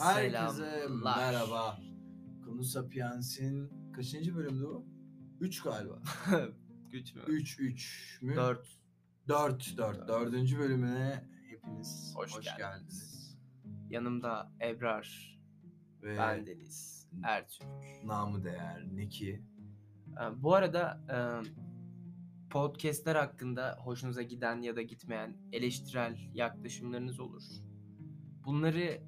Herkese Selamlar. merhaba. Konu Sapiens'in kaçıncı bölümdü o? 3 galiba. Güç mü? 3 3 mü? 4. 4 4. Dördüncü bölümüne hepiniz Hoş hoş, geldiniz. geldiniz. Yanımda Ebrar, Ve ben Deniz, Ertürk. namı değer Neki. Ee, Bu arada e, podcastler hakkında hoşunuza giden ya da gitmeyen eleştirel yaklaşımlarınız olur. Bunları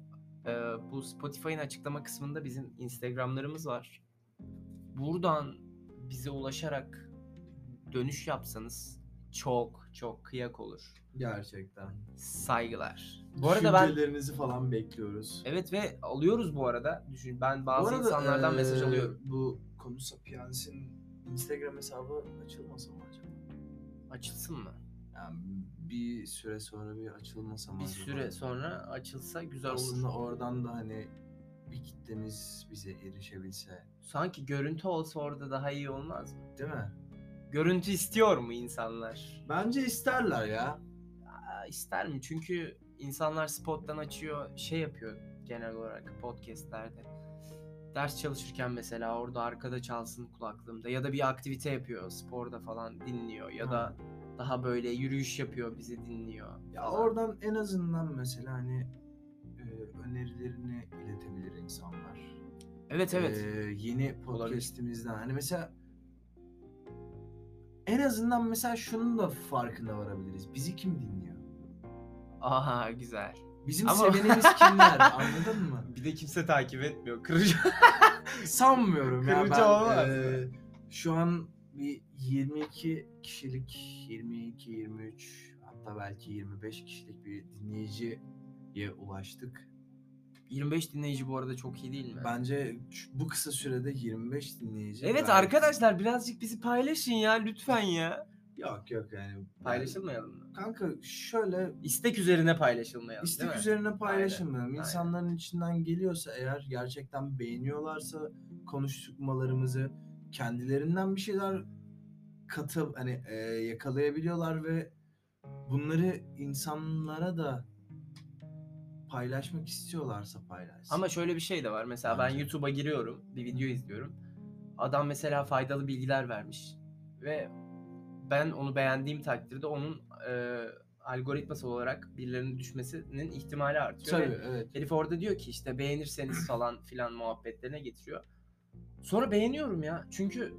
e, bu Spotify'ın açıklama kısmında bizim Instagram'larımız var. Buradan bize ulaşarak dönüş yapsanız çok çok kıyak olur. Gerçekten. Saygılar. Bu arada ben Düşüncelerinizi falan bekliyoruz. Evet ve alıyoruz bu arada. Düşün ben Bu bazı arada, insanlardan mesaj eee, alıyorum. Bu Konu Sapiens'in Instagram hesabı açılmasa mı acaba? Açılsın mı? Yani bir süre sonra bir açılmasa mı Bir acaba? süre sonra açılsa güzel Aslında olur. oradan da hani bir kitlemiz bize erişebilse Sanki görüntü olsa orada daha iyi olmaz mı? değil mi? Görüntü istiyor mu insanlar? Bence isterler ya. Aa, ister mi? Çünkü insanlar spottan açıyor, şey yapıyor genel olarak podcastlerde. Ders çalışırken mesela orada arkada çalsın kulaklığımda ya da bir aktivite yapıyor sporda falan dinliyor ya da daha böyle yürüyüş yapıyor bizi dinliyor. Ya oradan en azından mesela hani e, önerilerini iletebilir insanlar. Evet evet. E, yeni podcast'imizden hani mesela en azından mesela şunun da farkına varabiliriz. Bizi kim dinliyor? Aha güzel. Bizim Ama- sevenimiz kimler? Anladın mı? Bir de kimse takip etmiyor. Kırıcı. Sanmıyorum ya Kırıcı ben olmaz e, şu an bir 22 kişilik 22 23 hatta belki 25 kişilik bir dinleyiciye ulaştık. 25 dinleyici bu arada çok iyi değil mi? Bence bu kısa sürede 25 dinleyici. Evet gayet- arkadaşlar birazcık bizi paylaşın ya lütfen ya. Yok yok yani. Paylaşılmayalım mı? Kanka şöyle İstek üzerine paylaşılmayalım istek değil mi? üzerine paylaşılmayalım. Aynen. İnsanların içinden geliyorsa eğer gerçekten beğeniyorlarsa konuştukmalarımızı kendilerinden bir şeyler katıp hani e, yakalayabiliyorlar ve bunları insanlara da paylaşmak istiyorlarsa paylaşsın. Ama şöyle bir şey de var. Mesela ben. YouTube'a giriyorum, bir video izliyorum. Adam mesela faydalı bilgiler vermiş ve ben onu beğendiğim takdirde onun e, algoritması olarak birilerinin düşmesinin ihtimali artıyor. Tabii Ve evet. Herif orada diyor ki işte beğenirseniz falan filan muhabbetlerine getiriyor. Sonra beğeniyorum ya. Çünkü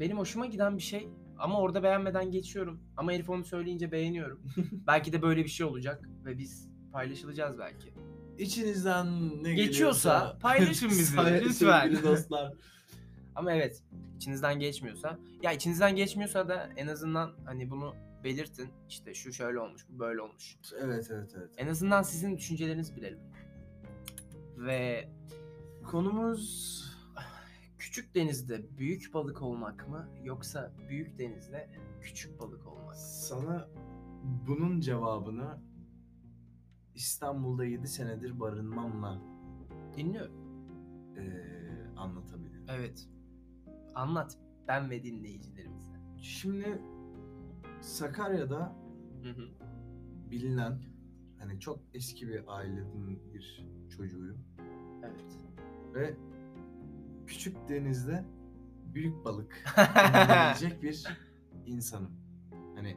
benim hoşuma giden bir şey ama orada beğenmeden geçiyorum. Ama herif onu söyleyince beğeniyorum. belki de böyle bir şey olacak ve biz paylaşılacağız belki. İçinizden ne Geçiyorsa geliyorsa paylaşın bizi, lütfen. Sevgili dostlar. Ama evet içinizden geçmiyorsa ya içinizden geçmiyorsa da en azından hani bunu belirtin. İşte şu şöyle olmuş, bu böyle olmuş. Evet evet evet. En azından sizin düşüncelerinizi bilelim. Ve Konumuz Küçük denizde büyük balık olmak mı yoksa büyük denizde küçük balık olmak mı? sana bunun cevabını İstanbul'da 7 senedir barınmamla Dinliyorum. eee, anlatabilirim. Evet. Anlat. Ben ve dinleyicilerimize. Şimdi Sakarya'da Hı hı. bilinen hani çok eski bir ailenin bir çocuğuyum Evet. ve küçük denizde büyük balık bulunabilecek bir insanım. Hani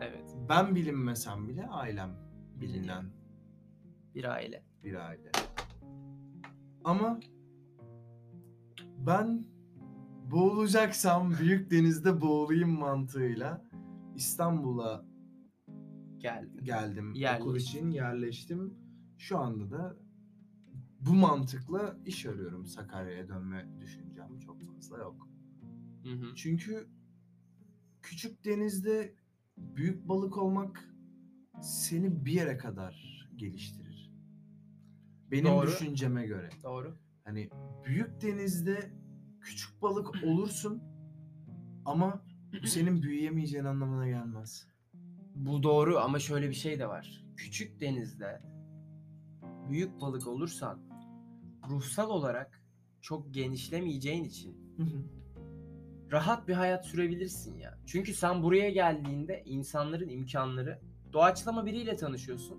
evet. ben bilinmesem bile ailem bilinen Bir aile. bir aile. Ama ben boğulacaksam büyük denizde boğulayım mantığıyla İstanbul'a Geldi. geldim. Okul Yerleştin. için yerleştim. Şu anda da bu mantıkla iş arıyorum. Sakarya'ya dönme düşüncem çok fazla yok. Hı hı. Çünkü küçük denizde büyük balık olmak seni bir yere kadar geliştirir. Benim Doğru. düşünceme göre. Doğru. Hani büyük denizde küçük balık olursun ama senin büyüyemeyeceğin anlamına gelmez. Bu doğru ama şöyle bir şey de var. Küçük denizde büyük balık olursan ruhsal olarak çok genişlemeyeceğin için rahat bir hayat sürebilirsin ya. Çünkü sen buraya geldiğinde insanların imkanları doğaçlama biriyle tanışıyorsun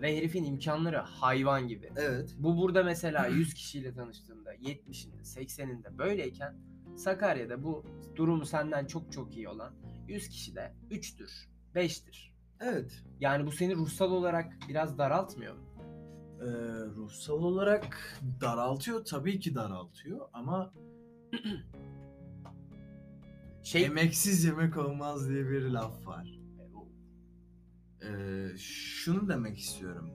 ve herifin imkanları hayvan gibi. Evet. Bu burada mesela 100 kişiyle tanıştığında 70'inde 80'inde böyleyken Sakarya'da bu durumu senden çok çok iyi olan 100 kişide 3'tür, 5'tir. Evet. Yani bu seni ruhsal olarak biraz daraltmıyor mu? Ee, ruhsal olarak daraltıyor tabii ki daraltıyor ama Şey emeksiz yemek olmaz diye bir laf var. Ee, şunu demek istiyorum.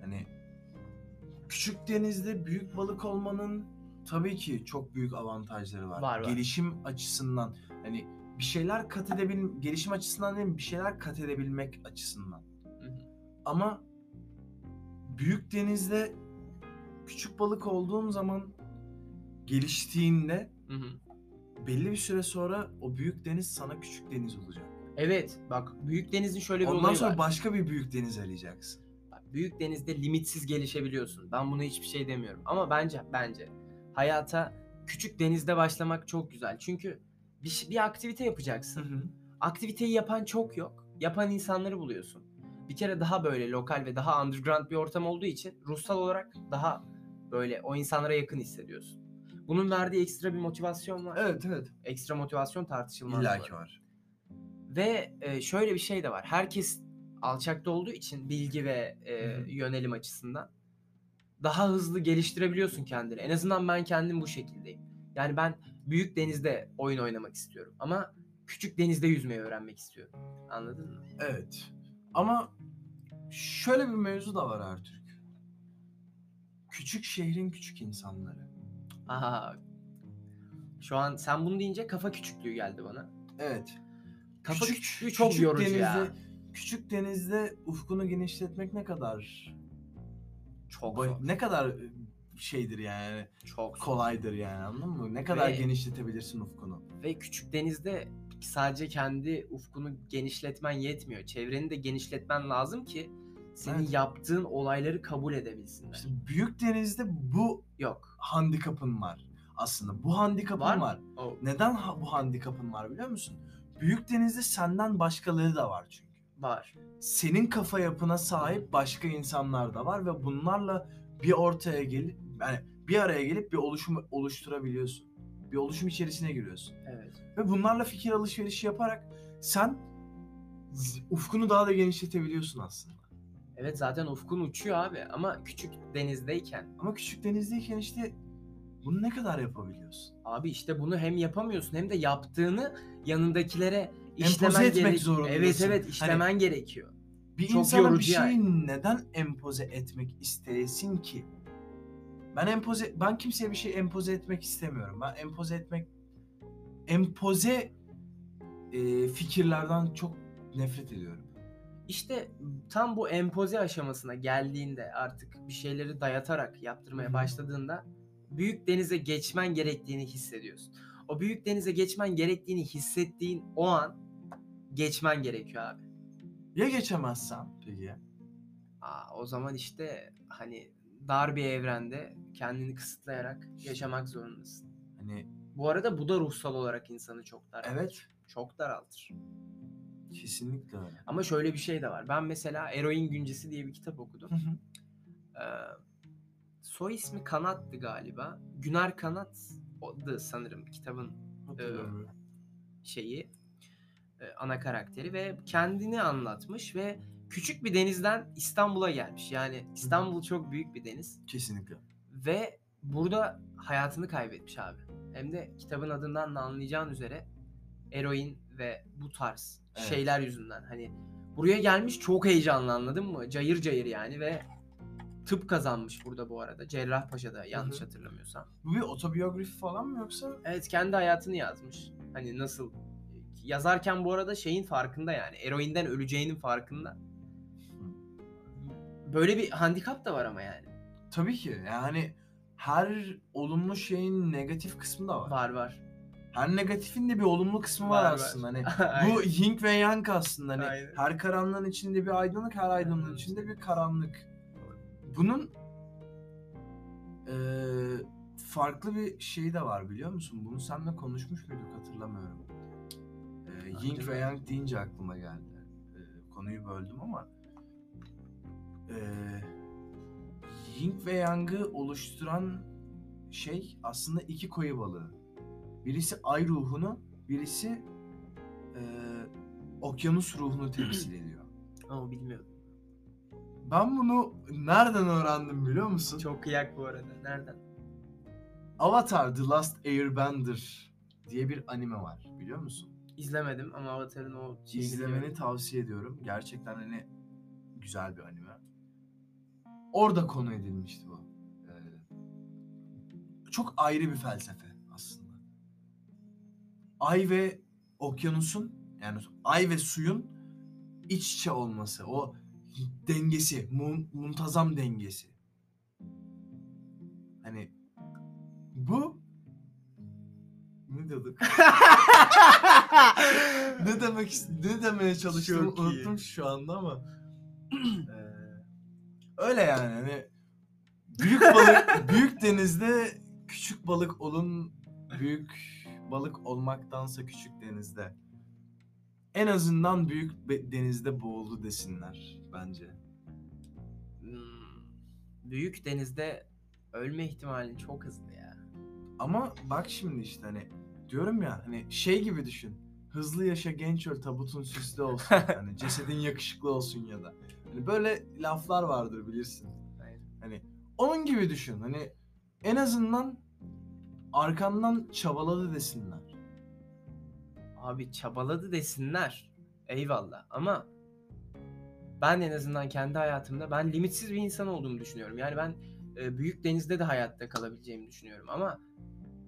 Hani küçük denizde büyük balık olmanın tabii ki çok büyük avantajları var. Var, var. Gelişim açısından hani bir şeyler kat edebil gelişim açısından değil mi? Bir şeyler kat edebilmek açısından. Hı hı. Ama büyük denizde küçük balık olduğun zaman geliştiğinde Hı hı. belli bir süre sonra o büyük deniz sana küçük deniz olacak. Evet bak büyük denizin şöyle bir Ondan olayı sonra var. başka bir büyük deniz arayacaksın. Bak, büyük denizde limitsiz gelişebiliyorsun. Ben buna hiçbir şey demiyorum. Ama bence bence hayata küçük denizde başlamak çok güzel. Çünkü bir, bir aktivite yapacaksın. Aktiviteyi yapan çok yok. Yapan insanları buluyorsun. Bir kere daha böyle lokal ve daha underground bir ortam olduğu için ruhsal olarak daha böyle o insanlara yakın hissediyorsun. Bunun verdiği ekstra bir motivasyon var. Evet evet. Ekstra motivasyon tartışılmaz. İlla ki var. Ve e, şöyle bir şey de var. Herkes alçakta olduğu için bilgi ve e, yönelim açısından daha hızlı geliştirebiliyorsun kendini. En azından ben kendim bu şekildeyim. Yani ben büyük denizde oyun oynamak istiyorum ama küçük denizde yüzmeyi öğrenmek istiyorum. Anladın mı? Evet. Ama şöyle bir mevzu da var Ertürk. Küçük şehrin küçük insanları. Aha. Şu an sen bunu deyince kafa küçüklüğü geldi bana. Evet. Kafa Küçük- küçüklüğü çok küçük yorucu denizde, ya. Küçük denizde ufkunu genişletmek ne kadar Çok zor. ne kadar şeydir yani Çok zor. kolaydır yani anladın mı? Ne kadar Ve- genişletebilirsin ufkunu. Ve küçük denizde sadece kendi ufkunu genişletmen yetmiyor. Çevreni de genişletmen lazım ki senin Evet. yaptığın olayları kabul edebilsinler. İşte büyük denizde bu Yok. handikapın var. Aslında bu handikapın Var var. mı? O Neden ha- bu handikapın var biliyor musun? Büyük denizde senden başkaları da var çünkü. var. Senin kafa yapına sahip başka insanlar da var ve bunlarla bir ortaya gelip yani bir araya gelip bir oluşum oluşturabiliyorsun. Bir oluşum içerisine giriyorsun. Evet. Ve bunlarla fikir alışverişi yaparak sen z- ufkunu daha da genişletebiliyorsun aslında. Evet zaten ufkun uçuyor abi ama küçük denizdeyken Ama küçük denizdeyken işte bunu ne kadar yapabiliyorsun? abi işte bunu hem yapamıyorsun hem de yaptığını yanındakilere işlemen etmek gerek- zorundasın. Evet evet Hani- işlemen gerekiyor. Bir Çok insana bir yorucu şeyi neden empoze etmek isteyesin ki? Ben empoze ben kimseye bir şey empoze etmek istemiyorum. Ben empoze etmek empoze e, fikirlerden çok nefret ediyorum. İşte tam bu empoze aşamasına geldiğinde artık bir şeyleri dayatarak yaptırmaya başladığında büyük denize geçmen gerektiğini hissediyorsun. O büyük denize geçmen gerektiğini hissettiğin o an geçmen gerekiyor abi. Ya geçemezsen peki? Aa, o zaman işte hani dar bir evrende kendini kısıtlayarak yaşamak zorundasın. Hani Bu arada bu da ruhsal olarak insanı çok daraltır. evet Çok daraltır. Kesinlikle öyle. Ama şöyle bir şey de var. Ben mesela Eroin Güncesi diye bir kitap okudum. Hı hı. Ee, soy ismi Kanat'tı galiba. Güner Kanat'dı sanırım kitabın Hatırlıyorum. şeyi e, ana karakteri ve kendini anlatmış ve küçük bir denizden İstanbul'a gelmiş. Yani İstanbul çok büyük bir deniz Kesinlikle. ve burada hayatını kaybetmiş abi. Hem de kitabın adından da anlayacağın üzere eroin ve bu tarz Evet. şeyler yüzünden hani buraya gelmiş çok heyecanlı anladın mı? Cayır cayır yani ve tıp kazanmış burada bu arada. Cerrahpaşa'da yanlış hı. hatırlamıyorsam. Bu bir otobiyografi falan mı yoksa? Evet kendi hayatını yazmış. Hani nasıl yazarken bu arada şeyin farkında yani. Eroinden öleceğinin farkında. Böyle bir handikap da var ama yani. Tabii ki. Yani her olumlu şeyin negatif kısmı da var. Var var. Her negatifin de bir olumlu kısmı var, Var, var. aslında. Hani bu yin ve yang aslında. Hani Aynen. her karanlığın içinde bir aydınlık, her aydınlığın Aynen. içinde bir karanlık. Bunun eee, farklı bir şeyi de var biliyor musun? Bunu seninle konuşmuş muyduk hatırlamıyorum. Eee yin ve yang deyince aklıma geldi. Eee, konuyu böldüm ama eee Yin ve Yang'ı oluşturan şey aslında iki koyu balığı. Birisi ay ruhunu, birisi eee, okyanus ruhunu temsil ediyor. Ama bilmiyorum. Ben bunu nereden öğrendim biliyor musun? Çok kıyak bu arada. Nereden? Avatar The Last Airbender diye bir anime var biliyor musun? İzlemedim ama Avatar'ın o şeyini İzlemeni biliyorum. tavsiye ediyorum. Gerçekten hani güzel bir anime. Orada konu edilmişti bu. Ee, çok ayrı bir felsefe. Ay ve okyanusun yani ay ve suyun iç içe olması, o dengesi, mu- muntazam dengesi. Hani bu ne diyorduk? ne demek ne demeye çalıştığımı Çok iyi. unuttum şu anda ama öyle yani hani büyük balık büyük denizde küçük balık olun büyük balık olmaktansa küçük denizde en azından büyük denizde boğuldu desinler bence. Hmm, Büyük denizde ölme ihtimalin çok hızlı ya. Ama bak şimdi işte hani diyorum ya hani şey gibi düşün. Hızlı yaşa genç öl tabutun süslü olsun. hani cesedin yakışıklı olsun ya da. Hani böyle laflar vardır bilirsin. Aynen. Hani onun gibi düşün. Hani en azından arkandan çabaladı desinler. Abi çabaladı desinler. Eyvallah ama ben en azından kendi hayatımda ben limitsiz bir insan olduğumu düşünüyorum. Yani ben e, büyük denizde de hayatta kalabileceğimi düşünüyorum ama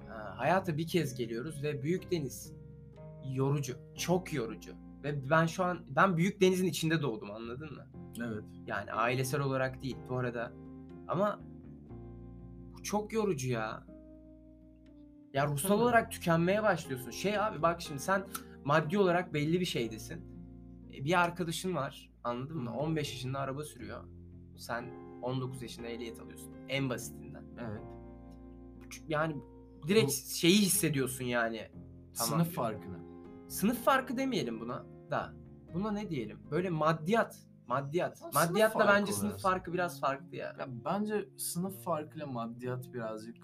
e, hayata bir kez geliyoruz ve büyük deniz yorucu, çok yorucu. Ve ben şu an ben büyük denizin içinde doğdum anladın mı? Evet. Yani ailesel olarak değil bu arada. Ama bu çok yorucu ya. Ya ruhsal olarak tükenmeye başlıyorsun. Şey abi bak şimdi sen maddi olarak belli bir şeydesin. E, Bir arkadaşın var anladın mı? Hı. 15 yaşında araba sürüyor. Sen 19 yaşında ehliyet alıyorsun. En basitinden. Evet. Yani direkt Bu- şeyi hissediyorsun yani. Tamam Sınıf farkını. Sınıf farkı demeyelim buna da. Buna ne diyelim? Böyle maddiyat. Maddiyat. Sınıf Maddiyatla farkı bence sınıf biraz. farkı biraz farklı ya. Ya bence sınıf farkıyla maddiyat birazcık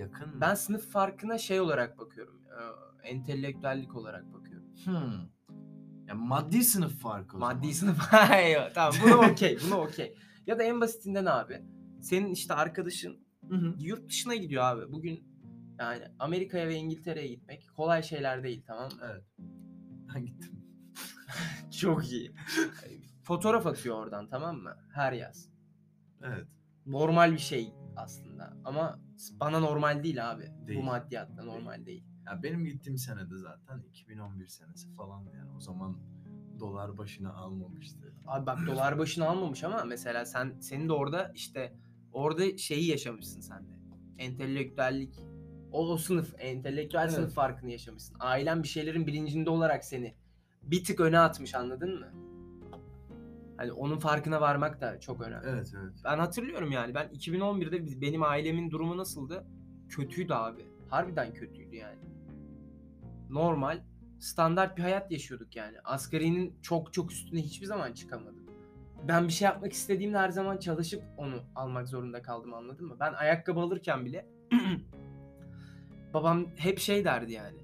yakın. Ben sınıf farkına şey olarak bakıyorum. e, Entelektüellik olarak bakıyorum. Hmm. Ya maddi sınıf farkı o Maddi zaman. sınıf. Hayır, tamam buna okey. Buna okey. Ya da en basitinden abi. Senin işte arkadaşın Hı hı. yurt dışına gidiyor abi. Bugün yani Amerika'ya ve İngiltere'ye gitmek kolay şeyler değil tamam mı? Evet. Ben gittim. Çok iyi. Fotoğraf atıyor oradan tamam mı? Her yaz. Evet. Normal bir şey aslında. Ama bana normal değil abi. Değil. Bu maddiyatta normal değil. Ya benim gittiğim senede zaten 2011 senesi falan yani o zaman dolar başına almamıştı. Abi bak dolar başına almamış ama mesela sen senin de orada işte orada şeyi yaşamışsın sen de. Entelektüellik o, o sınıf, entelektüel Evet. sınıf farkını yaşamışsın. Ailen bir şeylerin bilincinde olarak seni bir tık öne atmış anladın mı? Hani onun farkına varmak da çok önemli. Evet evet. Ben hatırlıyorum yani ben 2011'de biz- benim ailemin durumu nasıldı? Kötüydü abi. Harbiden kötüydü yani. Normal standart bir hayat yaşıyorduk yani. Asgarinin çok çok üstüne hiçbir zaman çıkamadım. Ben bir şey yapmak istediğimde her zaman çalışıp onu almak zorunda kaldım anladın mı? Ben ayakkabı alırken bile babam hep şey derdi yani.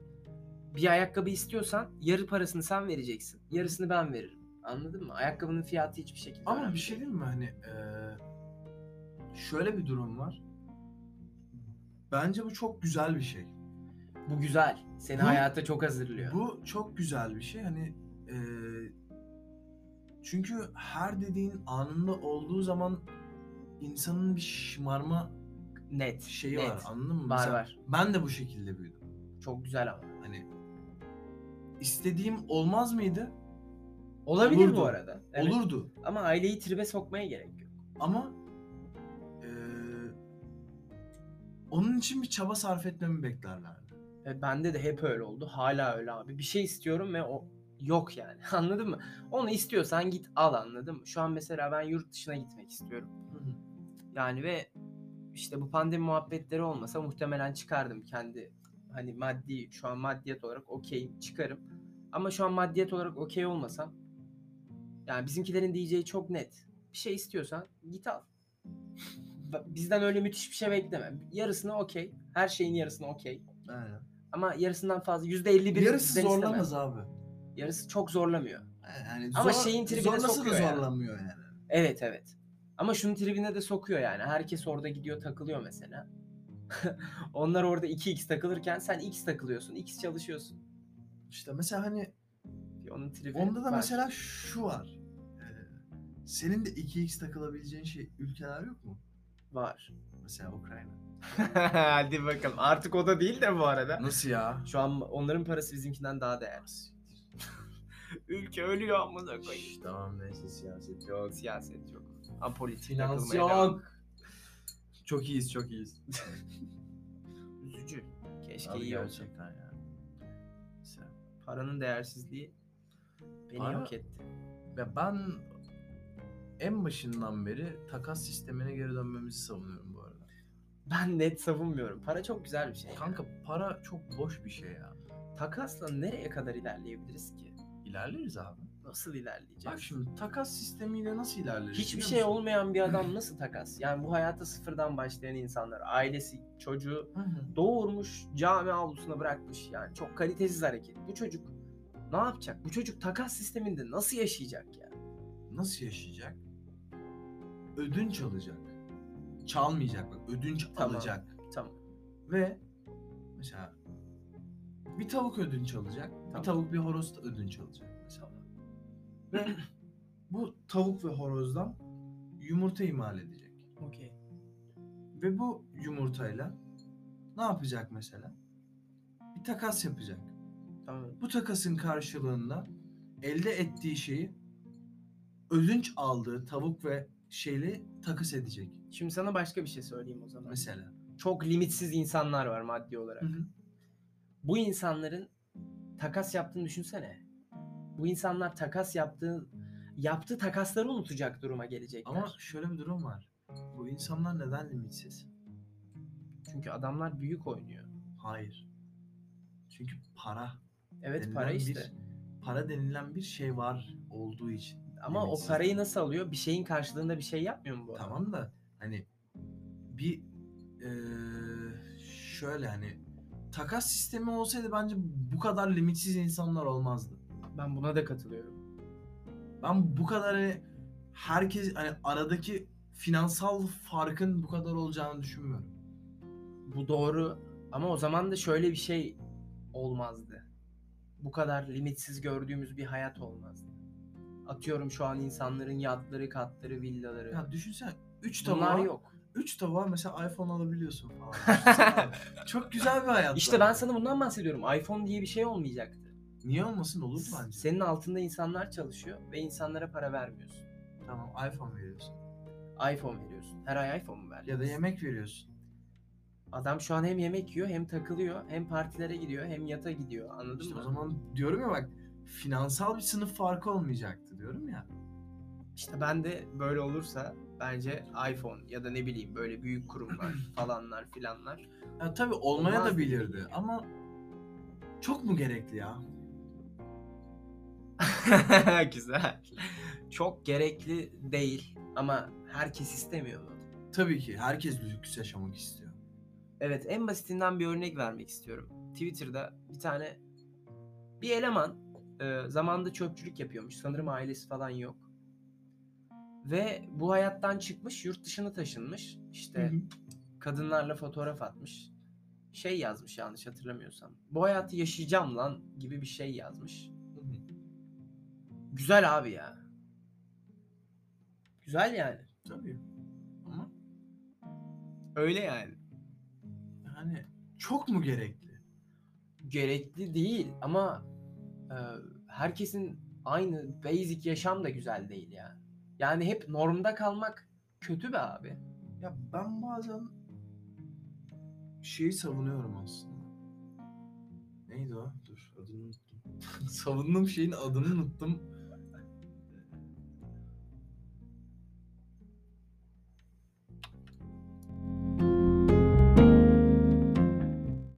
Bir ayakkabı istiyorsan yarı parasını sen vereceksin. Yarısını ben veririm. Anladın mı? Ayakkabının fiyatı hiçbir şekilde Ama bir şey değil. mi hani eee, şöyle bir durum var. Bence bu çok güzel bir şey. Bu güzel. Seni Bu- hayata çok hazırlıyor. Bu çok güzel bir şey. Hani eee, çünkü her dediğin anında olduğu zaman insanın bir şımarma net. şeyi net. var. Anladın mı? Var Mesela var. Ben de bu şekilde büyüdüm. Çok güzel ama. Hani istediğim olmaz mıydı? Olabilir Olurdu. bu arada. Evet. Olurdu. Ama aileyi tribe sokmaya gerek yok. Ama eee, onun için bir çaba sarf etmemi beklerlerdi. E, bende de hep öyle oldu. Hala öyle abi. Bir şey istiyorum ve o yok yani. Anladın mı? Onu istiyorsan git al anladın mı? Şu an mesela ben yurt dışına gitmek istiyorum. Yani ve işte bu pandemi muhabbetleri olmasa muhtemelen çıkardım kendi hani maddi şu an maddiyet olarak okeyim çıkarım. Ama şu an maddiyet olarak okey olmasam yani bizimkilerin diyeceği çok net. bir şey istiyorsan git al. Bizden öyle müthiş bir şey bekleme. Yarısını okey. Her şeyin yarısını okey. Aynen. Ama yarısından fazla %51 Yarısı bizden istemem. zorlamaz abi. Yarısı çok zorlamıyor. Yani Ama zor- şeyin tribine zorlasa da sokuyor yani. zorlamıyor yani. Evet evet. Ama şunun tribine de sokuyor yani. Herkes orada gidiyor takılıyor mesela. Onlar orada 2x takılırken sen x takılıyorsun. x çalışıyorsun. İşte mesela hani Bir Onun tribi onda da var. mesela şu var. Senin de 2x takılabileceğin şey ülkeler yok mu? var. Mesela Ukrayna. Hadi bakalım. Artık o da değil de bu arada. Nasıl ya? Şu an onların parası bizimkinden daha değerli. Ülke ölüyor amına koyayım. Şşş, tamam neyse siyaset yok. Siyaset yok. Apolitik Finans takılmaya devam. yok. Çok iyiyiz çok iyiyiz. Üzücü. Keşke Abi iyi olsa. gerçekten ya. Mesela- Paranın değersizliği beni Para- yok etti. Ya ben en başından beri takas sistemine geri dönmemizi savunuyorum bu arada. Ben net savunmuyorum. Para çok güzel bir şey. Kanka para çok boş bir şey ya. Takasla nereye kadar ilerleyebiliriz ki? İlerleriz abi. Nasıl ilerleyeceğiz? Bak şimdi takas sistemiyle nasıl ilerleriz? Hiçbir şey musun? olmayan bir adam nasıl takas? Yani bu hayata sıfırdan başlayan insanlar, ailesi, çocuğu doğurmuş, cami avlusuna bırakmış. Yani çok kalitesiz hareket. Bu çocuk ne yapacak? Bu çocuk takas sisteminde nasıl yaşayacak ya? Nasıl yaşayacak? Ödünç alacak. Çalmayacak bak ödünç Tamam. alacak. Tamam. Ve mesela bir tavuk ödünç alacak. Tamam. Bir tavuk bir horoz da ödünç alacak mesela. Ve bu tavuk ve horozdan yumurta imal edecek. Okey. Ve bu yumurtayla ne yapacak mesela? Bir takas yapacak. Tamam. Bu takasın karşılığında elde ettiği şeyi ödünç aldığı tavuk ve şeyle takas edecek. Şimdi sana başka bir şey söyleyeyim o zaman. Mesela. Çok limitsiz insanlar var maddi olarak. Bu insanların takas yaptığını düşünsene. Bu insanlar takas yaptığı yaptığı takasları unutacak duruma gelecekler. Ama şöyle bir durum var. Bu insanlar neden limitsiz? Çünkü adamlar büyük oynuyor. Hayır. Çünkü para. Evet para bir- işte. para denilen bir şey var olduğu için. Ama o limitsiz. parayı nasıl alıyor? Bir şeyin karşılığında bir şey yapmıyor mu bu adam? Tamam da hani bir eee, şöyle hani takas sistemi olsaydı bence bu kadar limitsiz insanlar olmazdı. Ben buna da katılıyorum. Ben bu kadar hani herkes hani aradaki finansal farkın bu kadar olacağını düşünmüyorum. Bu doğru ama o zaman da şöyle bir şey olmazdı. Bu kadar limitsiz gördüğümüz bir hayat olmazdı. Atıyorum şu an insanların yatları, katları, villaları. Ya düşünsene 3 Bunlar tavuğa yok. 3 tavuğa mesela iPhone alabiliyorsun falan. Düşünsene. Çok güzel bir hayat. İşte ben sana bundan bahsediyorum. iPhone diye bir şey olmayacaktı. Niye olmasın olur bence. Senin altında insanlar çalışıyor ve insanlara para vermiyorsun. Tamam iPhone veriyorsun. iPhone veriyorsun. Her ay iPhone mu? Ya da yemek veriyorsun. Adam şu an hem yemek yiyor hem takılıyor hem partilere gidiyor hem yata gidiyor. Anladın İşte mı? o zaman diyorum ya bak finansal bir sınıf farkı olmayacaktı diyorum ya. İşte ben de böyle olursa bence iPhone ya da ne bileyim böyle büyük kurumlar falanlar filanlar. Ya tabii olmaya Olmaz da değil. bilirdi ama çok mu gerekli ya? Güzel. Çok gerekli değil ama herkes istemiyor mu? Tabii ki herkes lüks yaşamak istiyor. Evet en basitinden bir örnek vermek istiyorum. Twitter'da bir tane bir eleman e, zamanında çöpçülük yapıyormuş. Sanırım ailesi falan yok. Ve bu hayattan çıkmış yurt dışına taşınmış. İşte kadınlarla fotoğraf atmış. Şey yazmış yanlış hatırlamıyorsam. Bu hayatı yaşayacağım lan gibi bir şey yazmış. Güzel abi ya. Güzel yani. Tabii. Ama Öyle yani. yani çok mu gerekli? Gerekli değil ama herkesin aynı basic yaşam da güzel değil ya. Yani hep normda kalmak kötü be abi. Ya ben bazen şeyi savunuyorum aslında. Neydi o? Dur adını unuttum. Savunduğum şeyin adını unuttum.